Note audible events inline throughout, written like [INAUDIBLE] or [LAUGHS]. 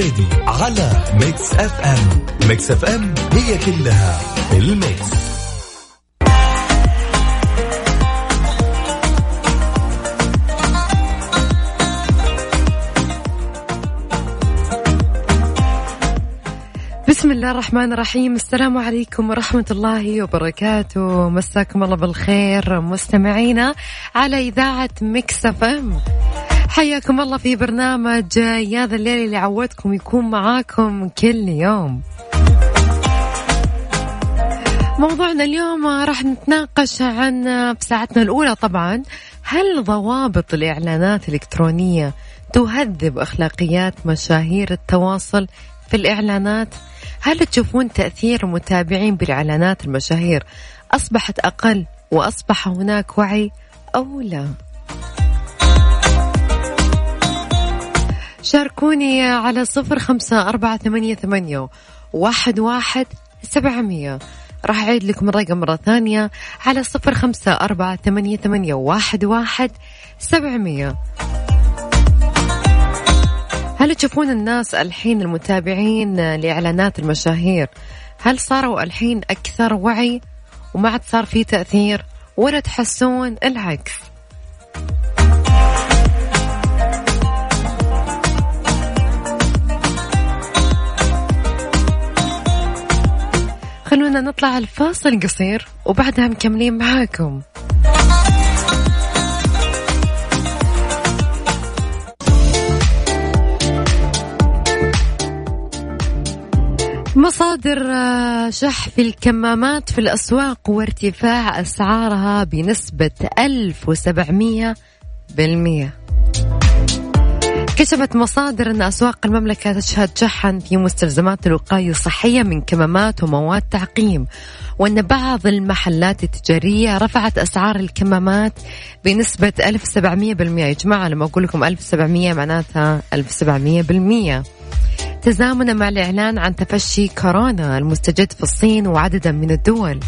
الفريدي على ميكس اف ام. ميكس اف ام هي كلها الميكس. بسم الله الرحمن الرحيم. السلام عليكم ورحمة الله وبركاته. مساكم الله بالخير. مستمعينا على إذاعة ميكس اف ام. حياكم الله في برنامج يا ذا الليل اللي عودكم يكون معاكم كل يوم موضوعنا اليوم راح نتناقش عن بساعتنا الأولى طبعا هل ضوابط الإعلانات الإلكترونية تهذب أخلاقيات مشاهير التواصل في الإعلانات؟ هل تشوفون تأثير المتابعين بالإعلانات المشاهير أصبحت أقل وأصبح هناك وعي أو لا؟ شاركوني على صفر خمسة أربعة ثمانية, ثمانية واحد, واحد سبعمية. راح أعيد لكم الرقم مرة ثانية على صفر خمسة أربعة ثمانية, ثمانية واحد, واحد سبعمية. هل تشوفون الناس الحين المتابعين لإعلانات المشاهير؟ هل صاروا الحين أكثر وعي وما عاد صار في تأثير ولا تحسون العكس؟ خلونا نطلع الفاصل قصير وبعدها مكملين معاكم. مصادر آه، شح في الكمامات في الأسواق وارتفاع أسعارها بنسبة 1700 بالمئة كشفت مصادر أن أسواق المملكة تشهد شحا في مستلزمات الوقاية الصحية من كمامات ومواد تعقيم وأن بعض المحلات التجارية رفعت أسعار الكمامات بنسبة 1700 بالمئة يا جماعة لما أقول لكم 1700 معناتها 1700 بالمئة تزامنا مع الإعلان عن تفشي كورونا المستجد في الصين وعددا من الدول.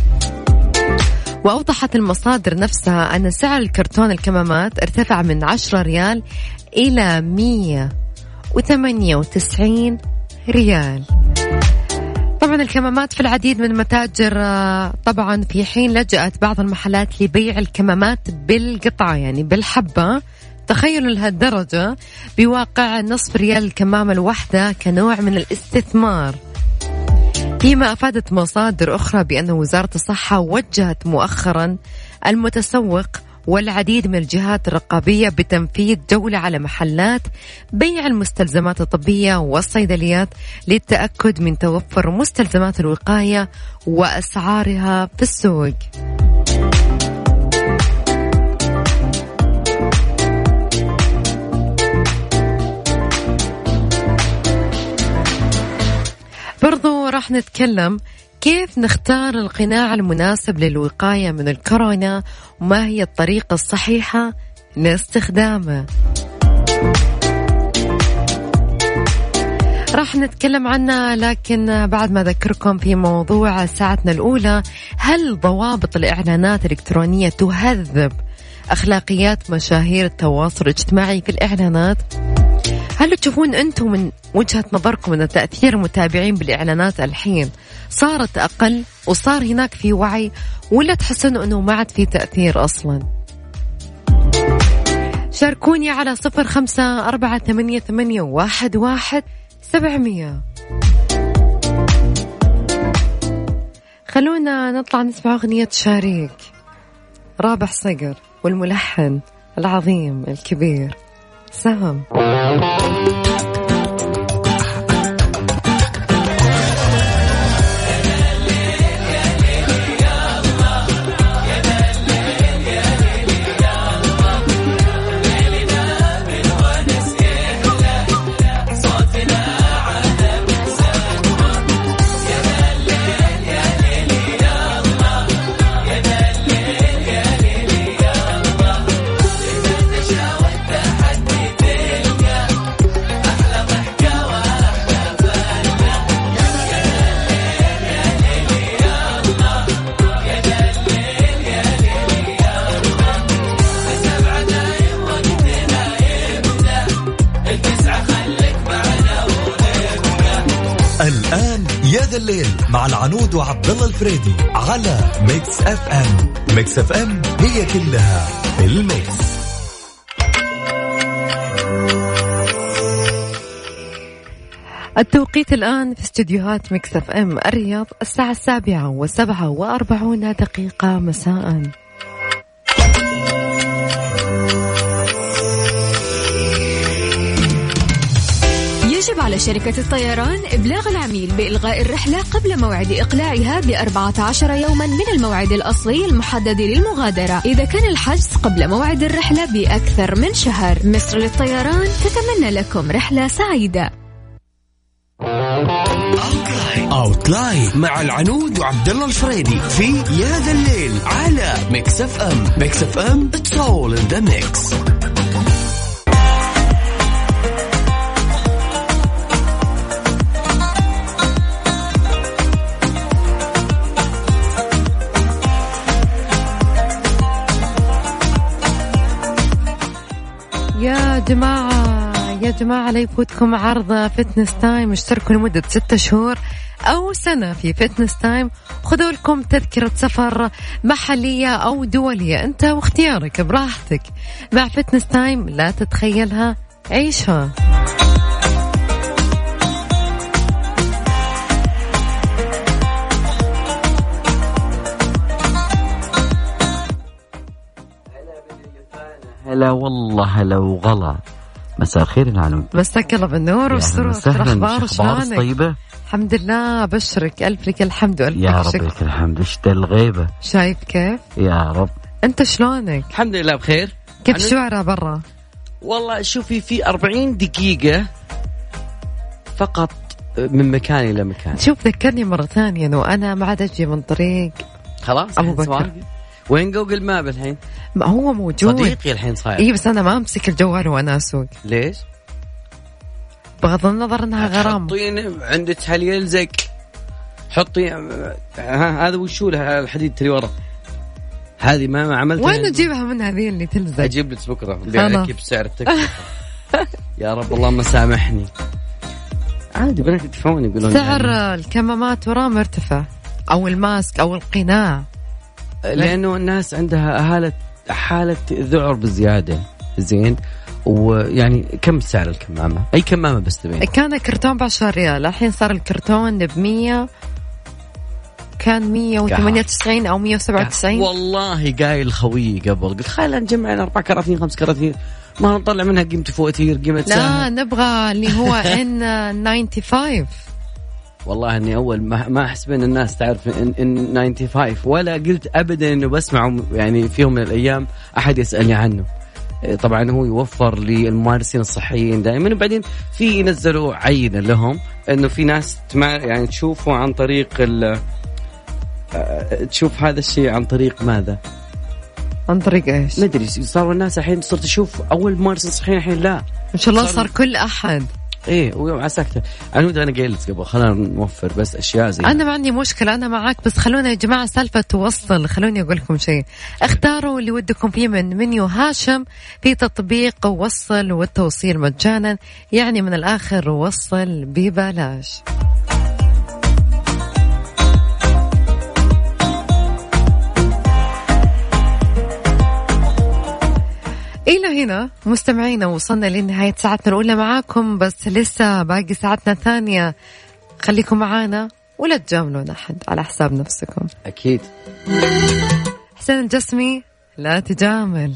وأوضحت المصادر نفسها أن سعر الكرتون الكمامات ارتفع من 10 ريال إلى 198 ريال. طبعا الكمامات في العديد من المتاجر آه، طبعا في حين لجأت بعض المحلات لبيع الكمامات بالقطعة يعني بالحبة. تخيلوا لهالدرجة بواقع نصف ريال الكمامة الواحدة كنوع من الاستثمار. فيما أفادت مصادر أخرى بأن وزارة الصحة وجهت مؤخرا المتسوق والعديد من الجهات الرقابية بتنفيذ جولة على محلات بيع المستلزمات الطبية والصيدليات للتأكد من توفر مستلزمات الوقاية وأسعارها في السوق. راح نتكلم كيف نختار القناع المناسب للوقاية من الكورونا وما هي الطريقة الصحيحة لاستخدامه راح نتكلم عنها لكن بعد ما أذكركم في موضوع ساعتنا الأولى هل ضوابط الإعلانات الإلكترونية تهذب أخلاقيات مشاهير التواصل الاجتماعي في الإعلانات؟ هل تشوفون أنتم من وجهة نظركم أن تأثير المتابعين بالإعلانات الحين صارت أقل وصار هناك في وعي ولا تحسون أنه ما عاد في تأثير أصلا؟ شاركوني على صفر خمسة أربعة ثمانية, ثمانية واحد, واحد سبعمية. خلونا نطلع نسمع أغنية شاريك رابح صقر والملحن العظيم الكبير. سام الآن يا ذا الليل مع العنود وعبد الله الفريدي على ميكس اف ام ميكس اف ام هي كلها الميكس. التوقيت الآن في استديوهات ميكس اف ام الرياض الساعة السابعة وسبعة وأربعون دقيقة مساءً. على شركة الطيران إبلاغ العميل بإلغاء الرحلة قبل موعد إقلاعها بأربعة عشر يوما من الموعد الأصلي المحدد للمغادرة. إذا كان الحجز قبل موعد الرحلة بأكثر من شهر. مصر للطيران تتمنى لكم رحلة سعيدة. أون لاين مع العنود وعبد الله الفريدي في يا ذا الليل على ميكس اف ام ميكس اف ام it's all in the mix جماعة يا جماعة لا يفوتكم عرض فتنس تايم اشتركوا لمدة ستة شهور أو سنة في فتنس تايم خذوا لكم تذكرة سفر محلية أو دولية أنت واختيارك براحتك. مع فتنس تايم لا تتخيلها عيشها. هلا والله هلا وغلا مساء الخير يا العنود مساك الله بالنور والسرور أخبار شلونك؟ طيبة الحمد لله ابشرك ألف لك الحمد وألف يا رب لك الحمد. إيش ده الغيبة شايف كيف؟ يا رب. أنت شلونك؟ الحمد لله بخير. كيف أنا- برا؟ والله شوفي في 40 دقيقة فقط من مكان إلى مكان شوف ذكرني مرة ثانية إنه أنا ما عاد أجي من طريق خلاص أبو بكر. وين جوجل ماب الحين؟ ما هو موجود. صديقي الحين صاير. اي بس أنا ما أمسك الجوال وأنا أسوق. ليش؟ بغض النظر إنها غرام. حطين عندك هل يلزق حطي ها هذا وشو الحديد اللي ورا هذه ما عملتها. وين اجيبها من هذه اللي تلزق؟ أجيب لك بكرة. لك بسعر [LAUGHS] التكلفه يا رب اللهم سامحني. عادي بنات يدفعون يقولون سعر يعني. الكمامات وراه مرتفع أو الماسك أو القناع. لأنه الناس عندها حاله حالة ذعر بزيادة. زين؟ ويعني كم سعر الكمامة؟ أي كمامة بس تبين؟ كان الكرتون ب 10 ريال. الحين صار الكرتون ب 100 كان 198 أو 197 والله قايل خويي قبل. قلت خلينا نجمع لنا أربع كراتين خمس كراتين. ما نطلع منها قيمة فواتير قيمة لا سهم. نبغى اللي هو [LAUGHS] ان 95 والله إني أول ما ما احسب ان الناس تعرف ان, إن 95 ولا قلت ابدا إنه بسمع يعني في يوم من الأيام أحد يسألني عنه. إيه، طبعا هو يوفر للممارسين الصحيين دائما. وبعدين في نزلوا عينة لهم إنه في ناس يعني تشوفوا عن طريق ال آه، تشوف هذا الشيء عن طريق ماذا؟ عن طريق إيش؟ ما أدري صاروا الناس الحين صرت أشوف أول ممارسين صحيين الحين لا. إن شاء الله صار- صار كل أحد. إيه ويوم عنود أنا قايل لك قبل خلينا نوفر بس أشياء زي أنا ما عندي مشكلة أنا معاك بس خلونا يا جماعة سالفة توصل. خلوني أقول لكم شيء. اختاروا اللي ودكم فيه من منيو هاشم في تطبيق وصل والتوصيل مجانا يعني من الآخر وصل ببلاش. هنا مستمعينا وصلنا لنهاية ساعتنا الأولى معاكم بس لسه باقي ساعتنا الثانية. خليكم معانا ولا تجاملون أحد على حساب نفسكم. أكيد. حسين الجسمي لا تجامل.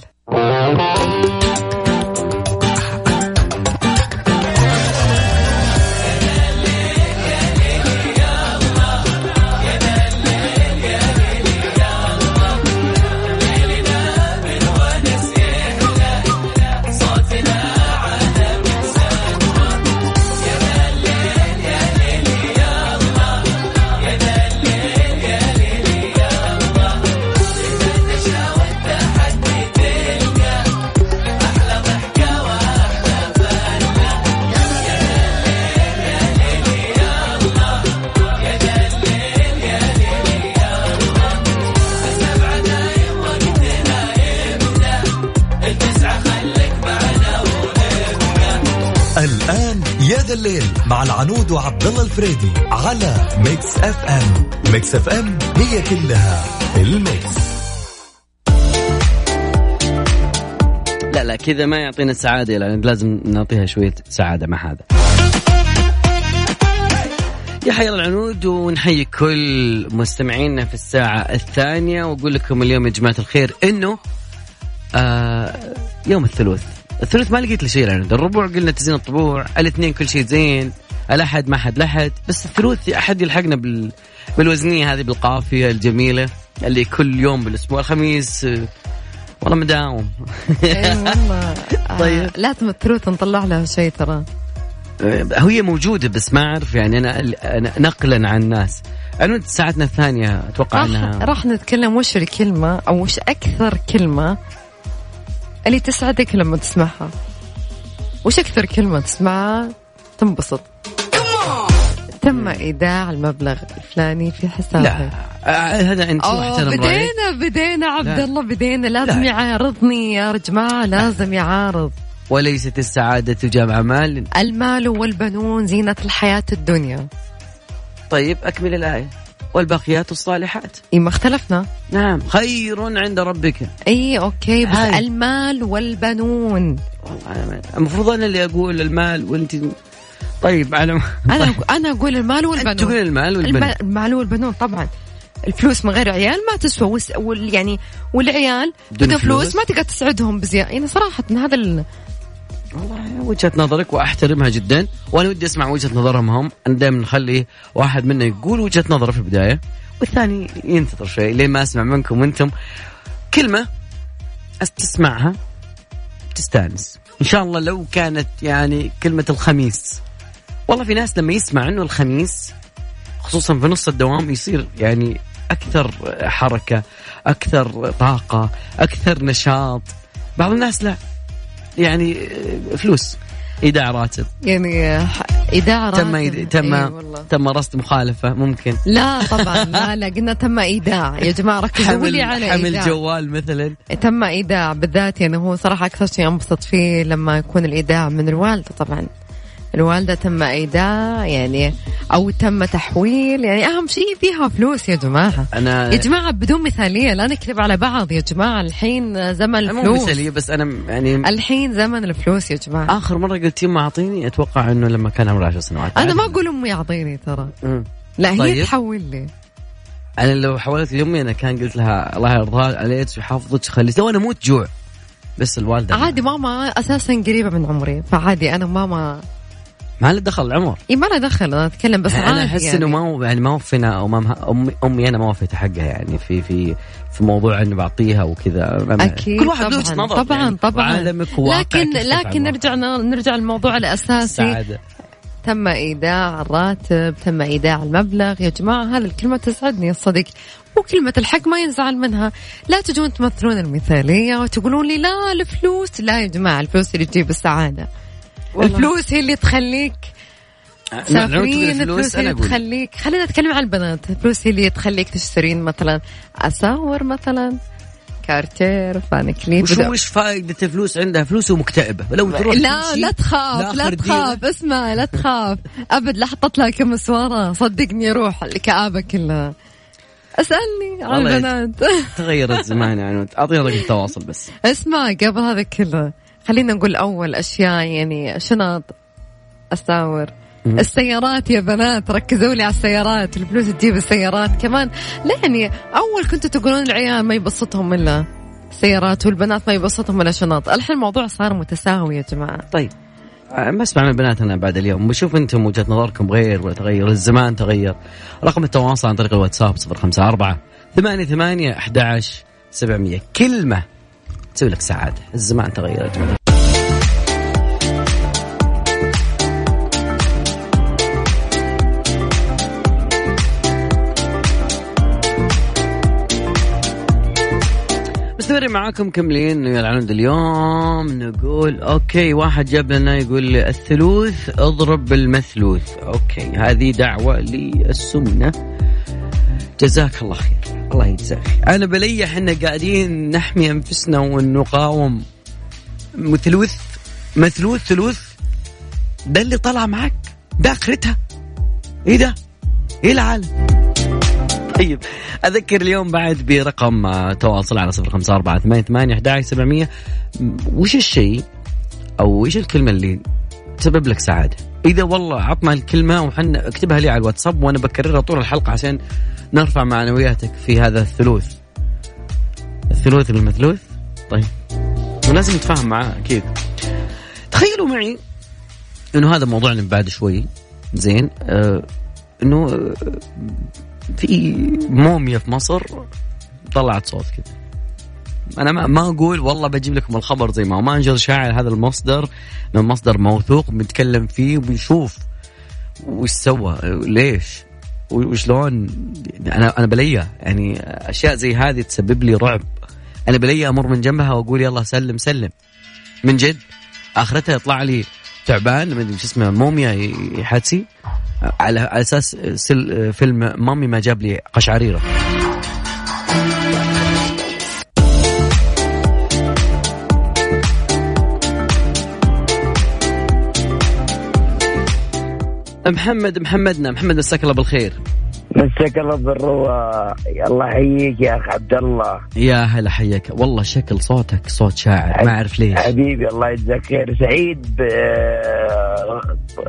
الليل مع العنود وعبد الله الفريدي على ميكس اف ام ميكس اف ام هي كلها الميكس. لا لا كذا ما يعطينا السعادة لأن لازم نعطيها شوية سعادة مع هذا. يا حي العنود ونحيي كل مستمعينا في الساعة الثانية وأقول لكم اليوم يا جماعة الخير إنه آه يوم الثلاث. الثلاث ما لقيت له شيء العنود الربوع قلنا تزين الطبوع الاثنين كل شيء زين الأحد ما حد لحد بس الثلاث أحد يلحقنا بال بالوزنية هذه بالقافية الجميلة اللي كل يوم بالأسبوع الخميس آه، والله مداوم. اي والله. [LAUGHS] آه، طيب. لازم الثلوث نطلع لها شيء ترى. هي موجودة بس ما أعرف يعني أنا, أنا نقلا عن الناس. أنا ساعتنا الثانية أتوقع راح, أنها راح نتكلم وش الكلمة أو وش أكثر كلمة اللي تسعدك لما تسمعها. وش أكثر كلمة تسمعها؟ تنبسط. تم إيداع المبلغ الفلاني في حسابك. لا آه، هذا واحترم رأيك. بدينا بدينا عبد. الله بدينا. لازم لا. يعارضني يا جماعة لازم يعارض. وليست السعادة جمع مال. المال والبنون زينة الحياة الدنيا. طيب أكمل الآية. والباقيات الصالحات. إيه ما اختلفنا. نعم. خير عند ربك. أي أوكي بس هاي. المال والبنون. والله المفروض أنا اللي أقول المال وأنت طيب على أنا أنا أقول المال والبنون. تقول المال والبنون. الم- المال والبنون طبعا. الفلوس من غير عيال ما تسوى وس... وال... يعني والعيال بدون فلوس فلوس؟ ما تقدر تسعدهم بزيادة يعني صراحة هذا ال... والله وجهة نظرك وأحترمها جدا وأنا ودي أسمع وجهة نظرهم هم. أنا دائما نخلي واحد منا يقول وجهة نظره في البداية والثاني ينتظر شوي لين ما أسمع منكم أنتم كلمة أس- تسمعها تستانس. إن شاء الله لو كانت يعني كلمة الخميس. والله في ناس لما يسمع إنه الخميس خصوصا في نص الدوام يصير يعني أكثر حركة أكثر طاقة أكثر نشاط. بعض الناس لا. يعني فلوس. ايداع راتب. يعني إيداع تم راتب. إيد- تم والله. تم رصد مخالفة ممكن. لا طبعا. لا لا قلنا تم إيداع. يا جماعة ركزوا لي على حمل إيداع جوال مثلا. تم إيداع بالذات. يعني هو صراحة أكثر شيء أنبسط فيه لما يكون الإيداع من الوالده طبعا. الوالدة تم إيداع يعني أو تم تحويل يعني أهم شيء فيها فلوس يا جماعة. أنا يا جماعة بدون مثالية لا نكذب على بعض يا جماعة الحين زمن مو الفلوس. مثالية بس أنا يعني الحين زمن الفلوس يا جماعة. آخر مرة قلت يوم أعطيني أتوقع إنه لما كان عمره 10 سنوات. أنا ما أقول أمي أعطيني ترى. لا هي طيب. تحول لي. أنا لو حولت لامي أنا كان قلت لها الله يرضى عليك ويحفظك خلي تو أنا موت جوع بس الوالدة عادي ماما أساسا قريبة من عمري فعادي أنا وماما ما له دخل العمر. إيه ما له دخل أتكلم بس أنا أحس يعني. انه ما هو يعني ما وفينا أو ما امي أمي أنا ما وفيت حقها يعني. في في في موضوع اني بعطيها وكذا. أكيد كل واحد له وجهة نظر طبعا يعني. طبعا وعالمك لكن لكن. نرجع نرجع الموضوع الأساسي. السعاده تم إيداع الراتب تم إيداع المبلغ. يا جماعة هذه الكلمة تسعدني يا صديق وكلمة الحق ما ينزعل منها. لا تجون تمثلون المثالية وتقولون لي لا الفلوس. لا يا جماعة الفلوس اللي تجيب السعادة. الفلوس هي اللي تخليك تقول تسافرين الفلوس هي اللي تخليك. خلينا نتكلم عن البنات. الفلوس هي اللي تخليك تشترين مثلا اساور مثلا كارتير فان كليف وش وش فائدة الفلوس عندها؟ فلوس ومكتئبة. لو تروح لا لا تخاف لا لآخر تخاف. اسمع لا تخاف. أبد لا حطت لها كم سواره صدقني روح الكآبه كلها. اسألني عن البنات. تغيرت [LAUGHS] زمان يعني اعطينا رقم التواصل بس. اسمع قبل هذا كله. خلينا نقول أول أشياء يعني شنط اساور مم. السيارات يا بنات ركزوا لي على السيارات الفلوس تجيب السيارات. كمان لا يعني أول كنتوا تقولون العيال ما يبسطهم إلا السيارات والبنات ما يبسطهم إلا شنط. الحين الموضوع صار متساوي يا جماعة. طيب. آه، ما أسمع من البنات أنا بعد اليوم. بشوف أنتم وجهة نظركم غير ولا تغير الزمان تغير. رقم التواصل عن طريق الواتساب 054 ثمانية ثمانية 11 700 كلمة تسوي لك سعادة الزمان تغير يا جماعة مستمرين معاكم كملين يا العنود اليوم. نقول أوكي واحد جاب لنا يقول الثلوث اضرب بالمثلوث. أوكي هذه دعوة للسمنة جزاك الله خير. الله يجزاك أنا بلي إحنا قاعدين نحمي أنفسنا ونقاوم. مثلوث مثلوث ثلوث ده اللي طلع معك ده آخرتها. إيه ده؟ إيه العالم طيب أذكر اليوم بعد برقم آه، تواصل على صفر خمسة أربعة ثمانية ثمانية أحد سبعمية. وش الشيء أو وش الكلمة اللي تسبب لك سعادة؟ إذا والله عطنا الكلمة وحنا اكتبها لي على الواتساب وأنا بكررها طول الحلقة عشان نرفع معنوياتك في هذا الثلوث. الثلوث المثلوث طيب. ولازم نتفاهم معاه أكيد. تخيلوا معي إنه هذا موضوعنا بعد شوي. زين. آه إنه آه، في موميا في مصر طلعت صوت كذا أنا ما, ما أقول والله بجيب لكم الخبر زي ما هو. ما انشر شاعر هذا المصدر من مصدر موثوق بنتكلم فيه وبنشوف وش سوى ليش وشلون. أنا أنا بليا يعني أشياء زي هذه تسبب لي رعب. أنا بليا أمر من جنبها وأقول يلا سلم سلم. من جد. آخرتها يطلع لي تعبان أدري شو اسمه موميا يحدسي على أساس فيلم مامي ما جاب لي قشعريرة. محمد محمدنا. محمد مساك الله بالخير. مساك الله بالروى الله يحييك يا اخ عبد الله يا هلا حياك. والله شكل صوتك صوت شاعر. ما أعرف ليش. حبيبي الله يجزاك خير. سعيد ب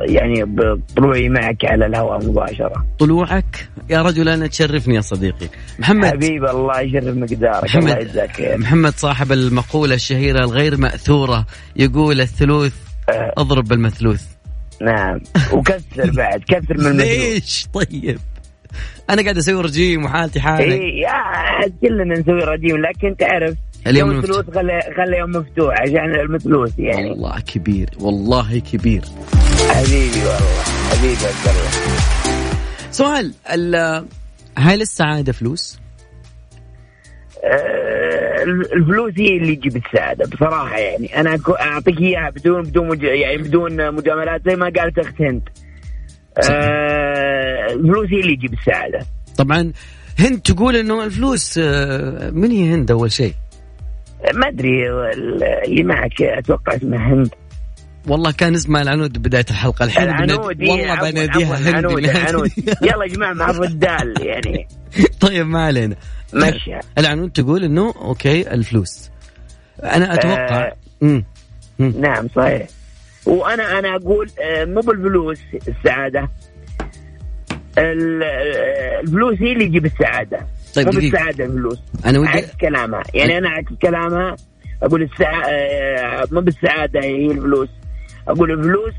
يعني بطلوعي معك على الهواء مباشرة. طلوعك؟ يا رجل أنا تشرفني يا صديقي. محمد. حبيبي الله يشرف مقدارك. محمد الله يجزاك خير. محمد صاحب المقولة الشهيرة الغير مأثورة يقول الثلوث أه. أضرب بالمثلوث. نعم. وكسر بعد كسر من المثلوث ليش؟ طيب. أنا قاعد أسوي رجيم وحالتي حالك. اي كلنا نسوي رجيم لكن تعرف اليوم يوم الثلوث خلي خلي يوم مفتوح عشان المثلوث يعني. والله كبير والله كبير. حبيبي والله حبيبي عبد الله. سؤال ال- هل السعادة فلوس؟ آه، الفلوس هي اللي تجيب السعادة بصراحة يعني. أنا أعطيك إياها بدون بدون مج... يعني بدون مجاملات زي ما قالت اخت هند آه، الفلوس هي اللي تجيب السعادة. طبعا هند تقول إنه الفلوس آه، من هي هند أول شيء؟ ما أدري اللي معك أتوقع اسمها هند. والله كان اسمها العنود بداية الحلقة. الحين العنود بنادي- والله بناديها هند عنود بالنهاية. عنود يلا يا جماعة مع الرجال يعني. [LAUGHS] طيب ما علينا. مشى العنود تقول إنه أوكي الفلوس. أنا أتوقع آه. مم. مم. نعم صحيح. وأنا أنا أقول آه، مو بالفلوس السعادة. ال- آه، الفلوس هي اللي تجيب السعادة. طيب مو. بالسعادة الفلوس. أنا ودي عكس كلامها. يعني أنا عكس كلامها. أقول السعاده مو بالسعادة هي الفلوس. أقول الفلوس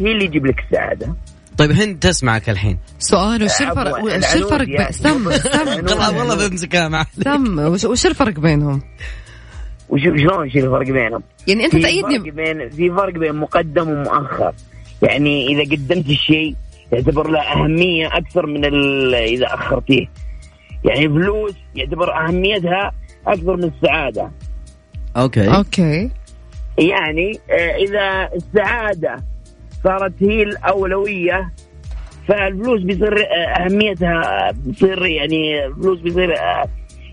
هي اللي تجيب لك السعادة. طيب هند تسمعك الحين. سؤال وش الفرق؟ عفواً، وش الفرق أخي. سم [LAUGHS] سم. العنود. والله بمسكها معك سم. وش وش الفرق بينهم؟ وش شلون شو الفرق بينهم؟ يعني أنت في تأيدني فرق بين في فرق بين مقدم ومؤخر. يعني إذا قدمت الشيء يعتبر له أهمية أكثر من ال- إذا أخرتيه. يعني فلوس يعتبر أهميتها أكثر من السعادة. أوكي. أوكي. يعني آه، إذا السعادة صارت هي الأولوية. فالفلوس بيصير آه، أهميتها بتصير يعني الفلوس بيصير آه،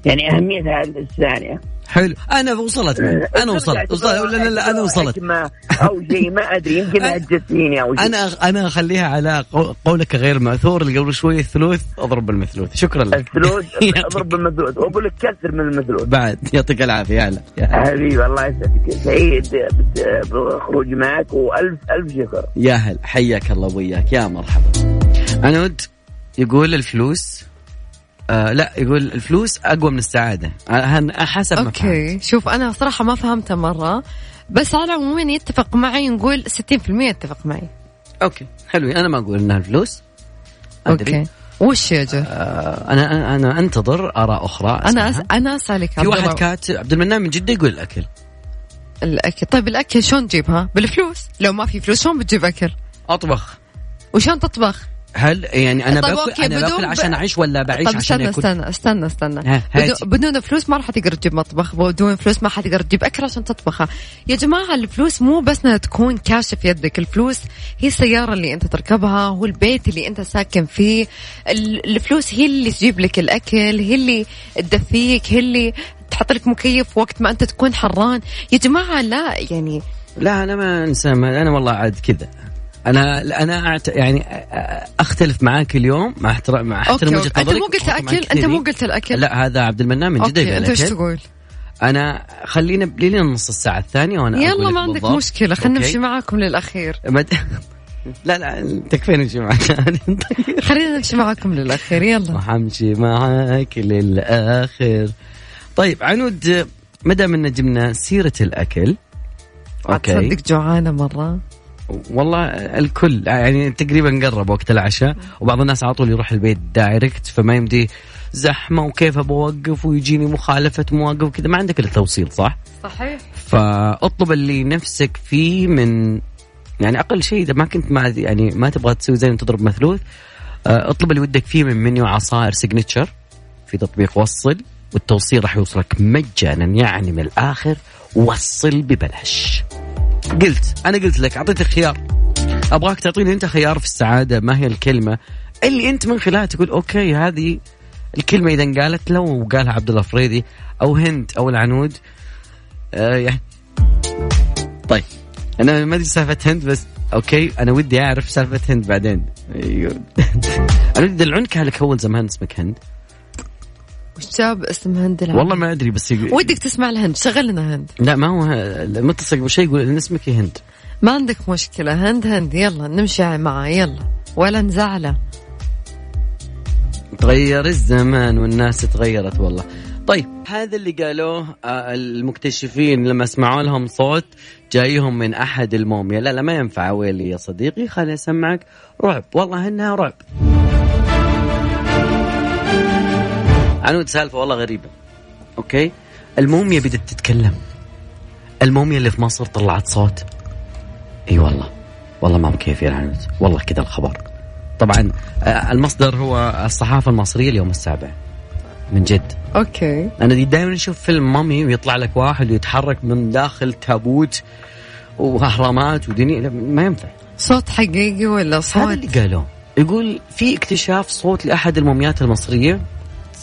يعني أهميتها الثانية. حلو. أنا وصلت. أنا وصلت. وصلت. لا لا لا أنا وصلت. أو شيء ما أدري يمكن هجتيني أو شيء. أنا أنا أخليها على قو- قولك غير مأثور اللي قبل شوي الثلوث أضرب بالمثلوث. شكرا لك. الثلوث. [LAUGHS] أضرب بالمثلوث. واقول لك كثر من المثلوث. بعد. يعطيك العافية. هلا. حبيبي الله يسعدك. سعيد بخروجي معك وألف ألف شكر. يا هلا. حياك الله وياك يا مرحبا. عنود يقول الفلوس آه لا يقول الفلوس أقوى من السعادة آه، هن- حسب ما. أوكي شوف أنا صراحة ما فهمتها مرة بس على العموم يتفق معي نقول 60% يتفق معي أوكي حلو أنا ما أقول إنها الفلوس أدري. أوكي وش يا جه؟ آه أنا أنا أنا أنتظر آراء أخرى أنا أسمعها. أس... أنا أسألك في واحد كاتب عبد المنان من جدة يقول الأكل الأكل طيب الأكل شلون تجيبها؟ بالفلوس لو ما في فلوس شلون بتجيب أكل؟ أطبخ وشلون تطبخ؟ هل يعني أنا طيب باكل أنا باكل عشان أعيش ولا بعيش طيب عشان استنى استنى استنى استنى. هاتي. بدون, بدون فلوس ما راح تقدر تجيب مطبخ بدون فلوس ما حتقدر تجيب أكل عشان تطبخها يا جماعة الفلوس مو بس إنها تكون كاش في يدك الفلوس هي السيارة اللي أنت تركبها هو البيت اللي أنت ساكن فيه. ال- الفلوس هي اللي تجيب لك الأكل هي اللي تدفيك هي اللي تحط لك مكيف وقت ما أنت تكون حران. يا جماعة لا يعني لا أنا ما أنسى ما أنا والله عاد كذا. أنا أنا أعت... يعني أختلف معاك اليوم مع احترام مع احترام وجهه أوكي. أنت نظرك. مو قلت طبعاً اكل أنت. مو قلت الأكل؟ لا هذا عبد المنان من جده يبيع أنت إيش الأكل. تقول؟ أنا خلينا لين نص الساعة الثانية وأنا يلا ما عندك بالضبط. مشكلة خلينا؟ نمشي معاكم للأخير. [LAUGHS] مد... لا لا تكفين نمشي معك طيب [LAUGHS] خلينا نمشي معاكم للأخير يلا. وحمشي معاك للاخر طيب عنود ما دام أن جبنا سيرة الأكل. أوكي. تصدق جوعانة مرة. والله الكل يعني تقريبا قرب وقت العشاء وبعض الناس على طول يروح البيت direct فما يمدي زحمة وكيف بوقف ويجيني مخالفة مواقف وكذا. ما عندك إلا توصيل صح؟ صحيح. فاطلب اللي نفسك فيه من يعني أقل شيء إذا ما كنت ما يعني ما تبغى تسوي زي تضرب مثلوث آه، اطلب اللي ودك فيه من منيو عصائر سيجنتشر في تطبيق وصل والتوصيل راح يوصلك مجانا يعني من الآخر وصل ببلاش. قلت أنا قلت لك اعطيتك خيار. أبغاك تعطيني أنت خيار في السعادة ما هي الكلمة. اللي أنت من خلالها تقول أوكي هذه الكلمة إذا انقالت لو قالها عبد الله فريدي أو هند أو العنود آه يعني طيب أنا ما أدري سالفة هند بس أوكي أنا ودي أعرف سالفة هند بعدين. أيوه. [LAUGHS] أنا ودي العنكه لك اول زمان اسمك هند. وش جاب اسم هند العالم؟ والله ما أدري بس يقول ودك تسمع الهند شغل لنا هند. لا ما هو المتصل بشيء يقول إن اسمك هند. ما عندك مشكلة هند هند يلا نمشي معاه يلا. ولا نزعله. تغير الزمان والناس تغيرت والله. طيب هذا اللي قالوه آه، المكتشفين لما سمعوا لهم صوت جايهم من أحد الموميا. لا لا ما ينفع ويلي يا صديقي خليني أسمعك. رعب والله إنها رعب. عنود سالفة والله غريبة. أوكي؟ الموميا بدت تتكلم. الموميا اللي في مصر طلعت صوت. إي والله. والله ما بكيف يا عنود. والله كذا الخبر. طبعا آه، المصدر هو الصحافة المصرية اليوم السابع. من جد. أوكي. أنا دائما أشوف فيلم Mummy ويطلع لك واحد ويتحرك من داخل تابوت وأهرامات ودنيا. ما ينفع. صوت حقيقي ولا هذا صوت؟ اللي قالوه يقول في اكتشاف صوت لأحد الموميات المصرية.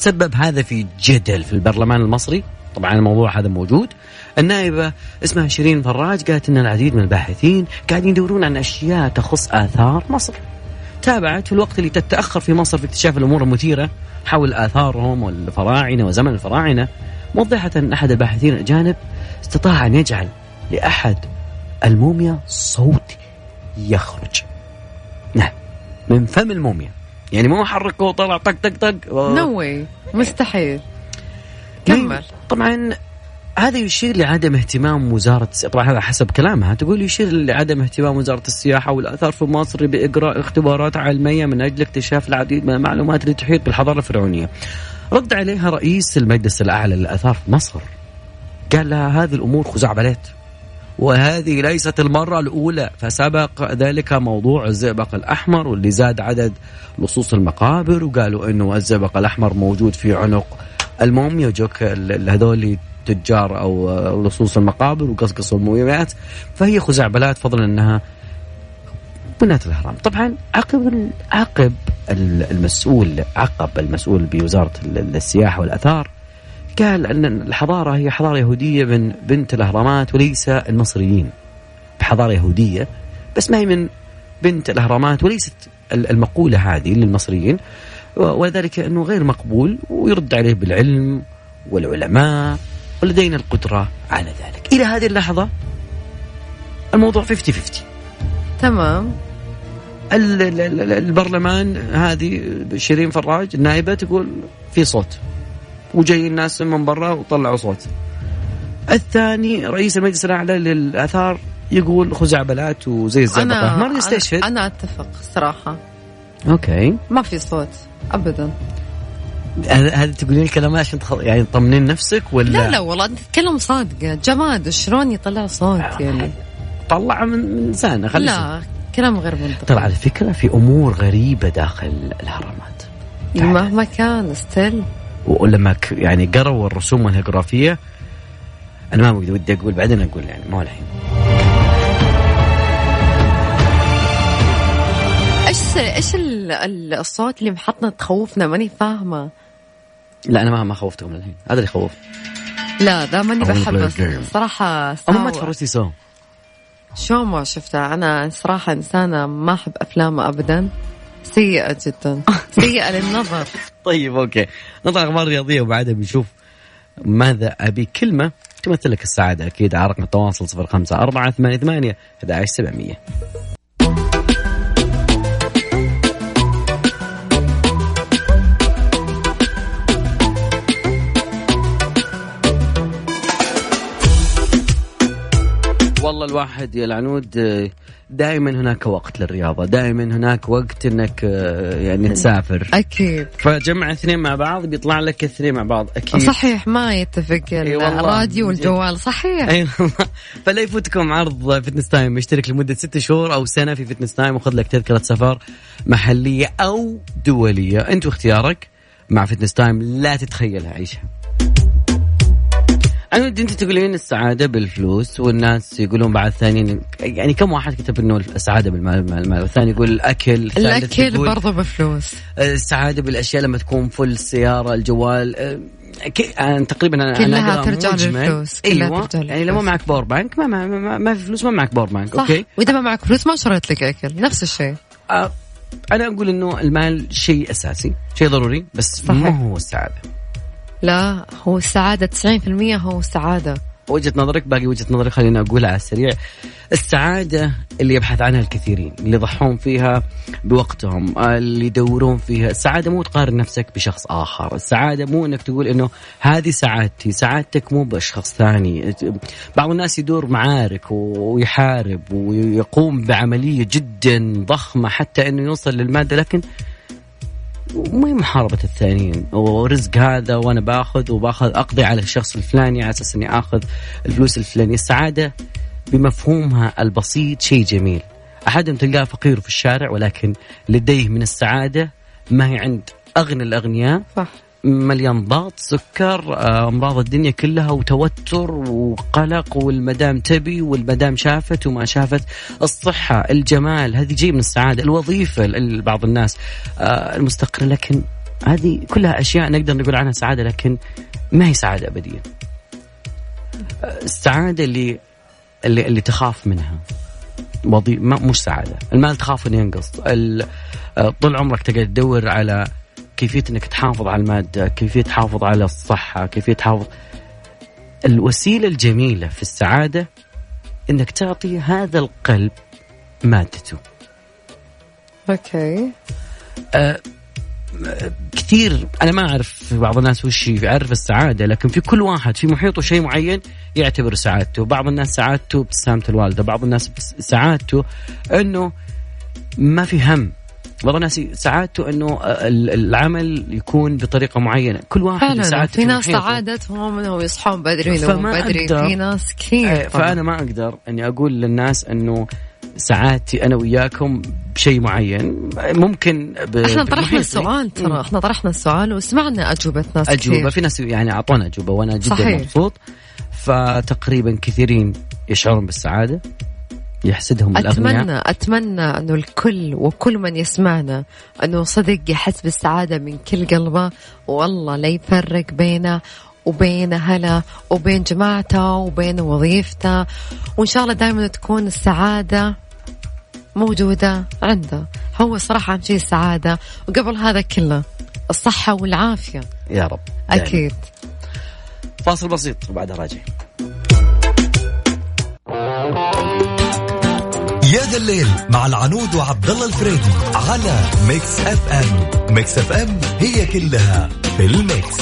تسبب هذا في جدل في البرلمان المصري. طبعا الموضوع هذا موجود. النائبة اسمها شيرين فراج قالت إن العديد من الباحثين قاعدين يدورون عن أشياء تخص آثار مصر. تابعت في الوقت اللي تتأخر في مصر في اكتشاف الأمور المثيرة حول آثارهم والفراعنة وزمن الفراعنة. موضحة أن أحد الباحثين الاجانب استطاع أن يجعل لأحد الموميا صوت يخرج. نعم من فم الموميا. يعني مو حركه وطلع طق طق طق. no way مستحيل. كمل. طبعا هذا يشير لعدم اهتمام وزارة طبعا هذا حسب كلامها. تقول يشير لعدم اهتمام وزارة السياحة والآثار في مصر بإجراء اختبارات علمية من أجل اكتشاف العديد من المعلومات اللي تحيط بالحضارة الفرعونية. رد عليها رئيس المجلس الأعلى للآثار في مصر. قال لها هذه الأمور خزعبلات. وهذه ليست المرة الأولى. فسبق ذلك موضوع الزئبق الأحمر واللي زاد عدد لصوص المقابر وقالوا أنه الزئبق الأحمر موجود في عنق. الموميا وجوك ال- هذول تجار أو لصوص المقابر وقصقصوا المومياوات فهي خزعبلات فضلا أنها بنات الأهرام طبعا عقب عقب ال- المسؤول عقب المسؤول بوزارة ال- السياحة والأثار قال أن الحضارة هي حضارة يهودية من بنت الأهرامات وليس المصريين. بحضارة يهودية بس ما هي من بنت الأهرامات وليست ال- المقولة هذه للمصريين. ولذلك أنه غير مقبول ويرد عليه بالعلم والعلماء ولدينا القدرة على ذلك. إلى هذه اللحظة الموضوع 50 50 تمام. ال- ال- ال- البرلمان هذه شيرين فراج النائبة تقول في صوت. وجاي الناس من برا وطلعوا صوت. الثاني رئيس المجلس الأعلى للآثار يقول خزعبلات وزي الزبقة ما أنا يستشهد؟ أنا أنا أتفق صراحة. أوكي. ما في صوت ابدا. هذا هذا تقولين الكلام عشان تخ... يعني تطمنين نفسك ولا؟ لا لا والله أنت تتكلم صادقه جماد شلون يطلع صوت يعني؟ طلع من من لسانه خلي لا كلام غير منطقي. ترى على فكرة في أمور غريبة داخل الأهرامات مهما كان ستيل. ولما يعني قروا الرسوم الهيروغليفية أنا ما ودي أقول بعدين أقول يعني مو الحين. إيش إيش ال- ال- الصوت اللي محطنا تخوفنا؟ ماني فاهمة. لا أنا ما ما خوفتكم الحين هذا اللي خوف لا ذا ماني game. صراحة ما. تفرجتي سو شو ما شفتها أنا صراحة إنسانة ما أحب أفلامه ابدا. سيئة جدا. [LAUGHS] سيئة للنظر. طيب أوكي. نطلع أخبار رياضية وبعدها بنشوف ماذا أبي. كلمة تمثل لك السعادة أكيد. على رقم التواصل 05 4 8 8 11 700 والله الواحد يا العنود دائما هناك وقت للرياضة دائما هناك وقت إنك آه، يعني تسافر. أكيد. فجمع اثنين مع بعض بيطلع لك اثنين مع بعض أكيد. صحيح ما يتفق. الراديو والجوال صحيح. إي والله. فلا يفوتكم عرض فتنس تايم اشترك لمدة ست شهور أو سنة في فتنس تايم وخذ لك تذكرة سفر محلية أو دولية. أنت واختيارك مع فتنس تايم لا تتخيلها عيشها. أنا أنت تقولين السعادة بالفلوس والناس يقولون بعد ثانيين يعني كم واحد كتب إنه السعادة بالمال المال, المال والثاني يقول الأكل الأكل برضه بفلوس السعادة بالأشياء لما تكون فل السيارة الجوال أه، أنا تقريبا أنا كلها ترجع. للفلوس، كلها أيوه. ترجع يعني لو ما للفلوس. معك power bank ما, ما, ما, ما في فلوس ما معك power bank صح. أوكي؟ وإذا ما معك فلوس ما شريت لك أكل نفس الشيء. آه أنا أقول إنه المال شيء أساسي شيء ضروري بس صحيح. ما هو السعادة. لا هو السعادة 90% هو السعاده وجهة نظرك باقي وجهة نظري خليني أقولها على السريع. السعادة اللي يبحث عنها الكثيرين اللي يضحون فيها بوقتهم اللي يدورون فيها. السعادة مو تقارن نفسك بشخص آخر. السعادة مو إنك تقول إنه هذه سعادتي سعادتك مو بشخص ثاني. بعض الناس يدور معارك ويحارب ويقوم بعملية جدا ضخمة حتى إنه يوصل للمادة لكن مو هي محاربة الثانيين. ورزق هذا وأنا باخذ وباخذ أقضي على الشخص الفلاني على أساس إني آخذ الفلوس الفلانية. السعادة بمفهومها البسيط شيء جميل. أحدهم تلقاه فقير في الشارع ولكن لديه من السعادة ما هي عند أغنى الأغنياء. صح. مليان ضغط سكر آه، أمراض الدنيا كلها وتوتر وقلق والمدام تبي والمدام شافت وما شافت. الصحة الجمال هذه جاي من السعادة الوظيفة لبعض الناس آه، المستقرة. لكن هذه كلها أشياء نقدر نقول عنها سعادة لكن ما هي سعادة ابديه آه، السعادة اللي اللي, اللي تخاف منها. وظيفة مش سعادة. المال تخاف إنه ينقص. طول عمرك تقعد تدور على كيفيه إنك تحافظ على المادة، كيفيه تحافظ على الصحة، كيفيه تحافظ؟ الوسيلة الجميلة في السعادة إنك تعطي هذا القلب مادته. أوكي. أه كثير أنا ما أعرف بعض الناس وش يعرف السعادة لكن في كل واحد في محيطه شيء معين يعتبر سعادته، بعض الناس سعادته ابتسامه الوالدة، بعض الناس سعادته إنه ما في هم. بعض الناس سعادته إنه ال- العمل يكون بطريقة معينة كل واحد سعادته في ناس. سعادتهم إنهم يصحون بدري وينامون بدري في ناس كثير إيه،. فأنا ما أقدر إني أقول للناس إنه سعادتي أنا وياكم بشيء معين ممكن ب... إحنا طرحنا بمحيطي. السؤال. ترى إحنا طرحنا السؤال وسمعنا أجوبة ناس أجوبة كثير في ناس يعني أعطونا أجوبة وأنا جدا صحيح. مبسوط فتقريبا كثيرين يشعرون بالسعادة يحسدهم الأغنياء. أتمنى أتمنى أنه الكل وكل من يسمعنا أنه صدق يحس بالسعادة من كل قلبه. والله لا يفرق بينه وبين هلا وبين جماعته وبين وظيفته. وإن شاء الله دائما تكون السعادة موجودة عنده. هو صراحة أهم شيء السعادة. وقبل هذا كله الصحة والعافية. يا رب. دائماً. أكيد فاصل بسيط وبعدها راجع يا ذا الليل مع العنود وعبد الله الفريدي على Mix FM. Mix FM هي كلها في ال Mix.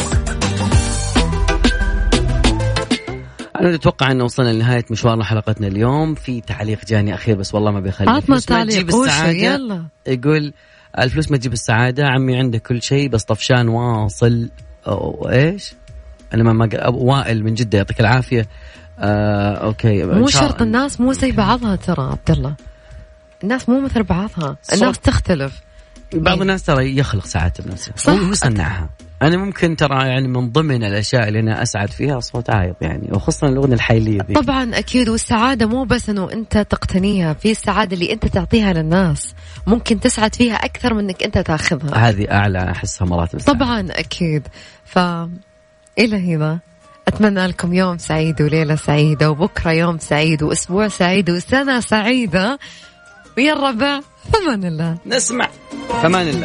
أنا أتوقع أن وصلنا لنهاية مشوارنا حلقتنا اليوم. في تعليق جاني أخير بس والله ما بيخلي. عطنا تعليق. يلا. يقول الفلوس ما تجيب السعادة. عمي عنده كل شيء بس طفشان واصل. أو إيش؟ أنا ما ما وائل من جدة يعطيك العافية. آه أوكي. مو شرط الناس مو زي بعضها ترى عبد الله. الناس مو مثل بعضها. الناس. تختلف. بعض الناس ترى يخلق سعادته بنفسه. صح. هو يصنعها أنا ممكن ترى يعني من ضمن الأشياء اللي أنا أسعد فيها صوت عايض يعني وخصوصا الأغنية الحيلية ذي طبعا أكيد والسعادة مو بس إنه أنت تقتنيها في السعادة اللي أنت تعطيها للناس. ممكن تسعد فيها أكثر من إنك أنت تاخذها. هذه أعلى أحسها مراتب السعادة. طبعا أكيد. ف إلى هنا. أتمنى لكم يوم سعيد وليلة سعيدة وبكرة يوم سعيد وأسبوع سعيد وسنة سعيدة. ويا الربع فمان الله. نسمع. كمان الله.